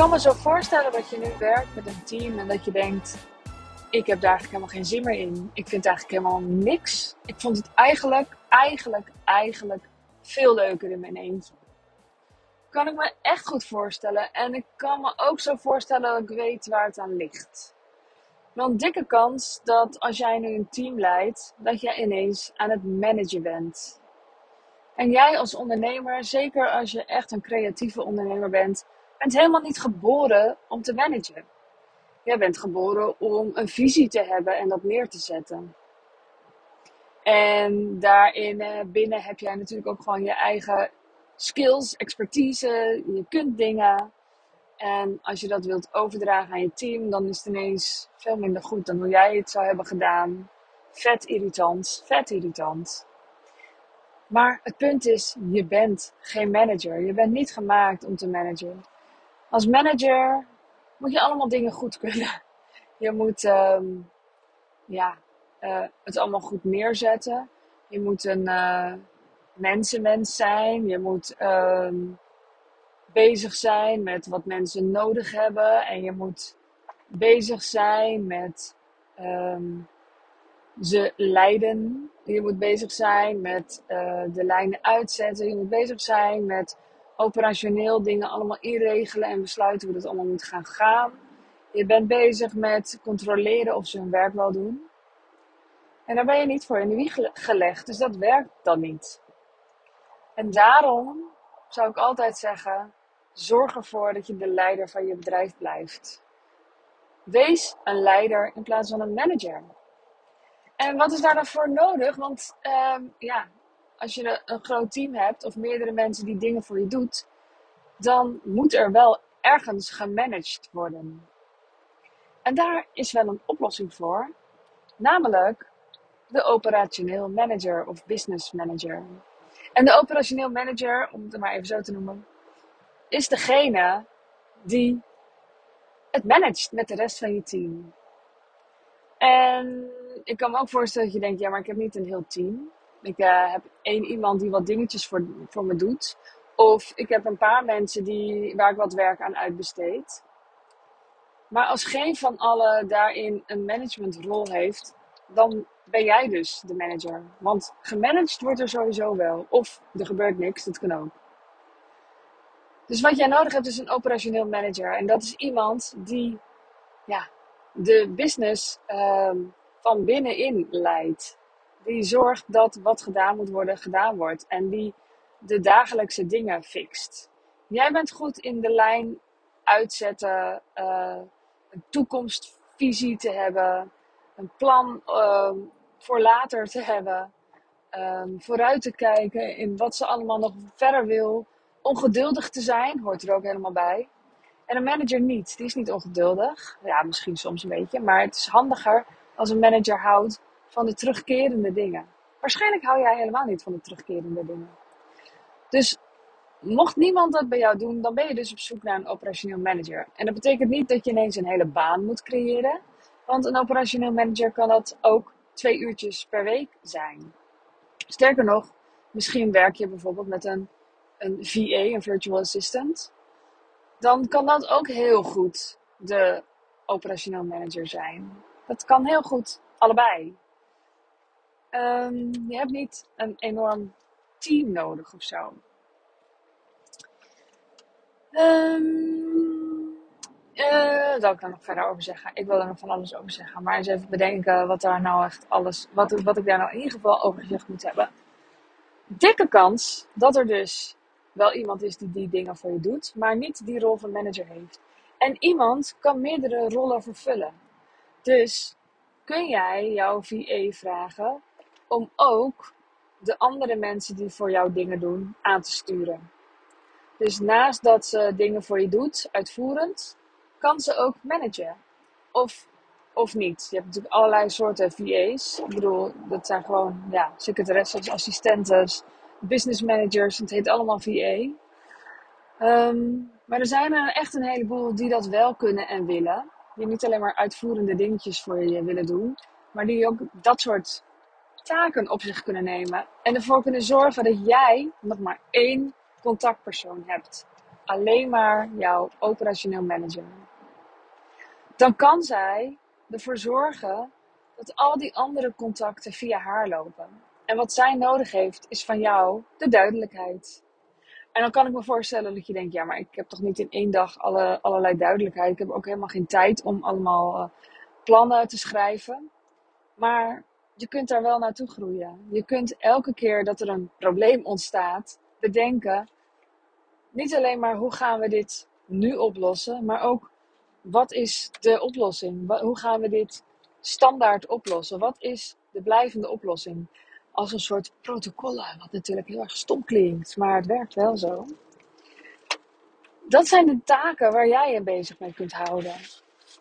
kan me zo voorstellen dat je nu werkt met een team en dat je denkt: ik heb daar eigenlijk helemaal geen zin meer in. Ik vind eigenlijk helemaal niks. Ik vond het eigenlijk, eigenlijk, eigenlijk veel leuker in mijn eentje. Kan ik me echt goed voorstellen. En ik kan me ook zo voorstellen dat ik weet waar het aan ligt. Een dikke kans dat als jij nu een team leidt, dat jij ineens aan het managen bent. En jij als ondernemer, zeker als je echt een creatieve ondernemer bent, bent helemaal niet geboren om te managen. Jij bent geboren om een visie te hebben en dat neer te zetten. En daarin eh, binnen heb jij natuurlijk ook gewoon je eigen skills, expertise. Je kunt dingen. En als je dat wilt overdragen aan je team, dan is het ineens veel minder goed dan hoe jij het zou hebben gedaan. Vet irritant, vet irritant. Maar het punt is, je bent geen manager. Je bent niet gemaakt om te managen. Als manager moet je allemaal dingen goed kunnen. Je moet ehm, ja, uh, het allemaal goed neerzetten. Je moet een uh, mensenmens zijn. Je moet ehm, bezig zijn met wat mensen nodig hebben. En je moet bezig zijn met um, ze leiden. Je moet bezig zijn met uh, de lijnen uitzetten. Je moet bezig zijn met operationeel dingen allemaal inregelen en besluiten hoe dat allemaal moet gaan gaan. Je bent bezig met controleren of ze hun werk wel doen. En daar ben je niet voor in de wieg gelegd, dus dat werkt dan niet. En daarom zou ik altijd zeggen: zorg ervoor dat je de leider van je bedrijf blijft. Wees een leider in plaats van een manager. En wat is daar dan voor nodig? Want uh, ja, als je een groot team hebt of meerdere mensen die dingen voor je doet, dan moet er wel ergens gemanaged worden. En daar is wel een oplossing voor, namelijk de operationeel manager of business manager. En de operationeel manager, om het maar even zo te noemen, is degene die het managt met de rest van je team. En ik kan me ook voorstellen dat je denkt, ja, maar ik heb niet een heel team. Ik uh, heb één iemand die wat dingetjes voor, voor me doet. Of ik heb een paar mensen die, waar ik wat werk aan uitbesteed. Maar als geen van allen daarin een managementrol heeft, dan ben jij dus de manager. Want gemanaged wordt er sowieso wel. Of er gebeurt niks, dat kan ook. Dus wat jij nodig hebt is een operationeel manager. En dat is iemand die ja, de business um, van binnenin leidt. Die zorgt dat wat gedaan moet worden, gedaan wordt. En die de dagelijkse dingen fixt. Jij bent goed in de lijn uitzetten, uh, een toekomstvisie te hebben, een plan uh, voor later te hebben, um, vooruit te kijken in wat ze allemaal nog verder wil. Ongeduldig te zijn hoort er ook helemaal bij. En een manager niet. Die is niet ongeduldig. Ja, misschien soms een beetje. Maar het is handiger als een manager houdt van de terugkerende dingen. Waarschijnlijk hou jij helemaal niet van de terugkerende dingen. Dus mocht niemand dat bij jou doen, dan ben je dus op zoek naar een operationeel manager. En dat betekent niet dat je ineens een hele baan moet creëren. Want een operationeel manager kan dat ook twee uurtjes per week zijn. Sterker nog, misschien werk je bijvoorbeeld met een, een VA, een virtual assistant. Dan kan dat ook heel goed de operationeel manager zijn. Dat kan heel goed allebei. Um, je hebt niet een enorm team nodig of zo. Um, zal ik nog verder over zeggen? Ik wil er nog van alles over zeggen. Maar eens even bedenken wat daar nou echt alles. Wat, wat ik daar nou in ieder geval over gezegd moet hebben. Dikke kans dat er dus wel iemand is die die dingen voor je doet, maar niet die rol van manager heeft. En iemand kan meerdere rollen vervullen. Dus kun jij jouw VA vragen om ook de andere mensen die voor jou dingen doen aan te sturen. Dus naast dat ze dingen voor je doet, uitvoerend, kan ze ook managen. Of, of niet. Je hebt natuurlijk allerlei soorten VA's. Ik bedoel, dat zijn gewoon ja, secretaresses, assistenten, business managers. Het heet allemaal VA. Um, maar er zijn er echt een heleboel die dat wel kunnen en willen. Die niet alleen maar uitvoerende dingetjes voor je willen doen. Maar die ook dat soort taken op zich kunnen nemen. En ervoor kunnen zorgen dat jij nog maar één contactpersoon hebt. alleen maar jouw operationeel manager. Dan kan zij ervoor zorgen dat al die andere contacten via haar lopen. En wat zij nodig heeft, is van jou de duidelijkheid. En dan kan ik me voorstellen dat je denkt, ja, maar ik heb toch niet in één dag alle, allerlei duidelijkheid. Ik heb ook helemaal geen tijd om allemaal uh, plannen te schrijven. Maar je kunt daar wel naartoe groeien. Je kunt elke keer dat er een probleem ontstaat, bedenken, niet alleen maar hoe gaan we dit nu oplossen, maar ook wat is de oplossing? Hoe gaan we dit standaard oplossen? Wat is de blijvende oplossing? Als een soort protocollen, wat natuurlijk heel erg stom klinkt, maar het werkt wel zo. Dat zijn de taken waar jij je bezig mee kunt houden.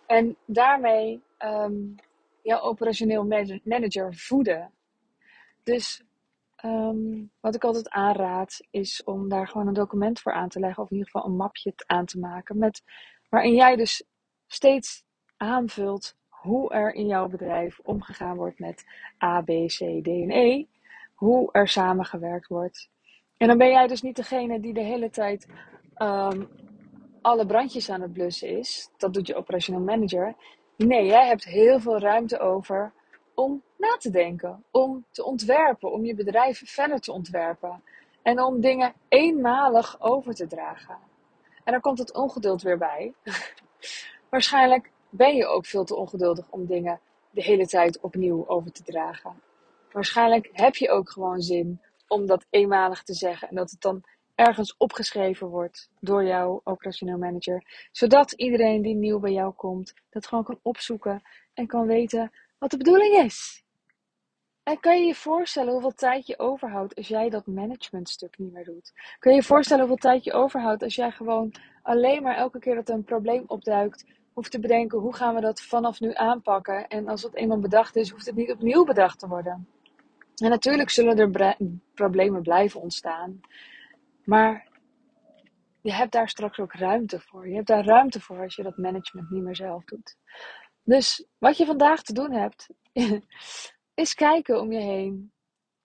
En daarmee um, jouw operationeel manager voeden. Dus um, wat ik altijd aanraad is om daar gewoon een document voor aan te leggen. Of in ieder geval een mapje aan te maken. Met, waarin jij dus steeds aanvult hoe er in jouw bedrijf omgegaan wordt met A, B, C, D en E. Hoe er samengewerkt wordt. En dan ben jij dus niet degene die de hele tijd um, alle brandjes aan het blussen is. Dat doet je operational manager. Nee, jij hebt heel veel ruimte over om na te denken, om te ontwerpen, om je bedrijf verder te ontwerpen en om dingen eenmalig over te dragen. En dan komt het ongeduld weer bij. Waarschijnlijk ben je ook veel te ongeduldig om dingen de hele tijd opnieuw over te dragen. Waarschijnlijk heb je ook gewoon zin om dat eenmalig te zeggen en dat het dan ergens opgeschreven wordt door jouw operationeel manager, zodat iedereen die nieuw bij jou komt dat gewoon kan opzoeken en kan weten wat de bedoeling is. En kan je je voorstellen hoeveel tijd je overhoudt als jij dat managementstuk niet meer doet? Kun je je voorstellen hoeveel tijd je overhoudt als jij gewoon alleen maar elke keer dat er een probleem opduikt, hoeft te bedenken hoe gaan we dat vanaf nu aanpakken? En als het eenmaal bedacht is, hoeft het niet opnieuw bedacht te worden. En natuurlijk zullen er problemen blijven ontstaan. Maar je hebt daar straks ook ruimte voor. Je hebt daar ruimte voor als je dat management niet meer zelf doet. Dus wat je vandaag te doen hebt, is kijken om je heen.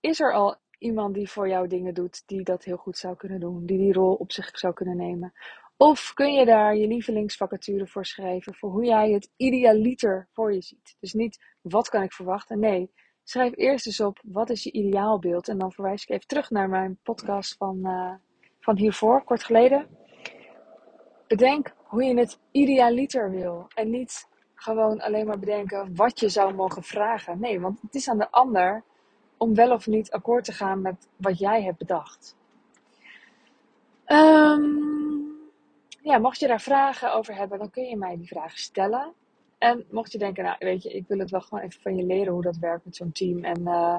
Is er al iemand die voor jou dingen doet, die dat heel goed zou kunnen doen, die die rol op zich zou kunnen nemen? Of kun je daar je lievelingsvacature voor schrijven, voor hoe jij het idealiter voor je ziet? Dus niet wat kan ik verwachten, nee. Schrijf eerst eens op wat is je ideaalbeeld en dan verwijs ik even terug naar mijn podcast van, uh, van hiervoor, kort geleden. Bedenk hoe je het idealiter wil en niet gewoon alleen maar bedenken wat je zou mogen vragen. Nee, want het is aan de ander om wel of niet akkoord te gaan met wat jij hebt bedacht. Um, ja, mocht je daar vragen over hebben, dan kun je mij die vragen stellen. En mocht je denken, nou weet je, ik wil het wel gewoon even van je leren hoe dat werkt met zo'n team. En, uh,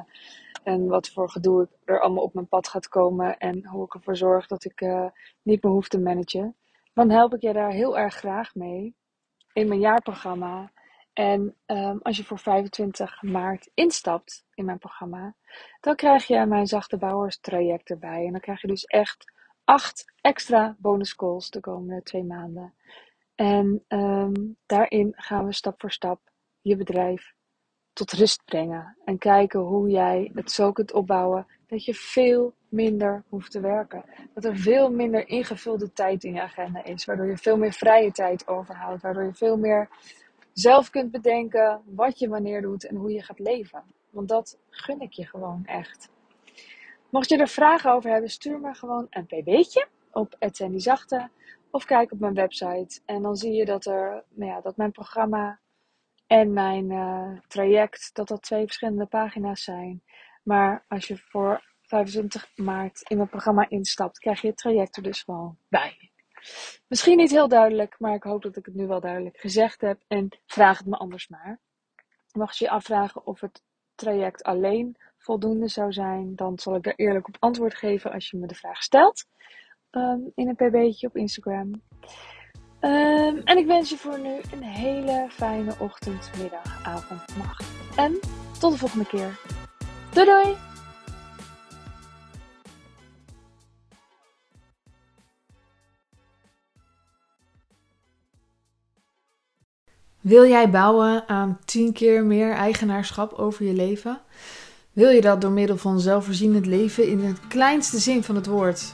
en wat voor gedoe er allemaal op mijn pad gaat komen. En hoe ik ervoor zorg dat ik uh, niet meer hoef te managen. Dan help ik je daar heel erg graag mee in mijn jaarprogramma. En um, als je voor 25 maart instapt in mijn programma, dan krijg je mijn zachte bouwers traject erbij. En dan krijg je dus echt acht extra bonus calls de komende twee maanden. En um, daarin gaan we stap voor stap je bedrijf tot rust brengen. En kijken hoe jij het zo kunt opbouwen dat je veel minder hoeft te werken. Dat er veel minder ingevulde tijd in je agenda is. Waardoor je veel meer vrije tijd overhoudt. Waardoor je veel meer zelf kunt bedenken wat je wanneer doet en hoe je gaat leven. Want dat gun ik je gewoon echt. Mocht je er vragen over hebben, stuur me gewoon een pb'tje op Zachte. Of kijk op mijn website. En dan zie je dat, er, nou ja, dat mijn programma en mijn uh, traject, dat dat twee verschillende pagina's zijn. Maar als je voor 25 maart in mijn programma instapt, krijg je het traject er dus gewoon bij. Misschien niet heel duidelijk, maar ik hoop dat ik het nu wel duidelijk gezegd heb. En vraag het me anders maar. Mocht je je afvragen of het traject alleen voldoende zou zijn, dan zal ik er eerlijk op antwoord geven als je me de vraag stelt. Um, in een pb'tje op Instagram. Um, en ik wens je voor nu een hele fijne ochtend, middag, avond, nacht. En tot de volgende keer. Doei doei! Wil jij bouwen aan 10 keer meer eigenaarschap over je leven? Wil je dat door middel van zelfvoorzienend leven in het kleinste zin van het woord,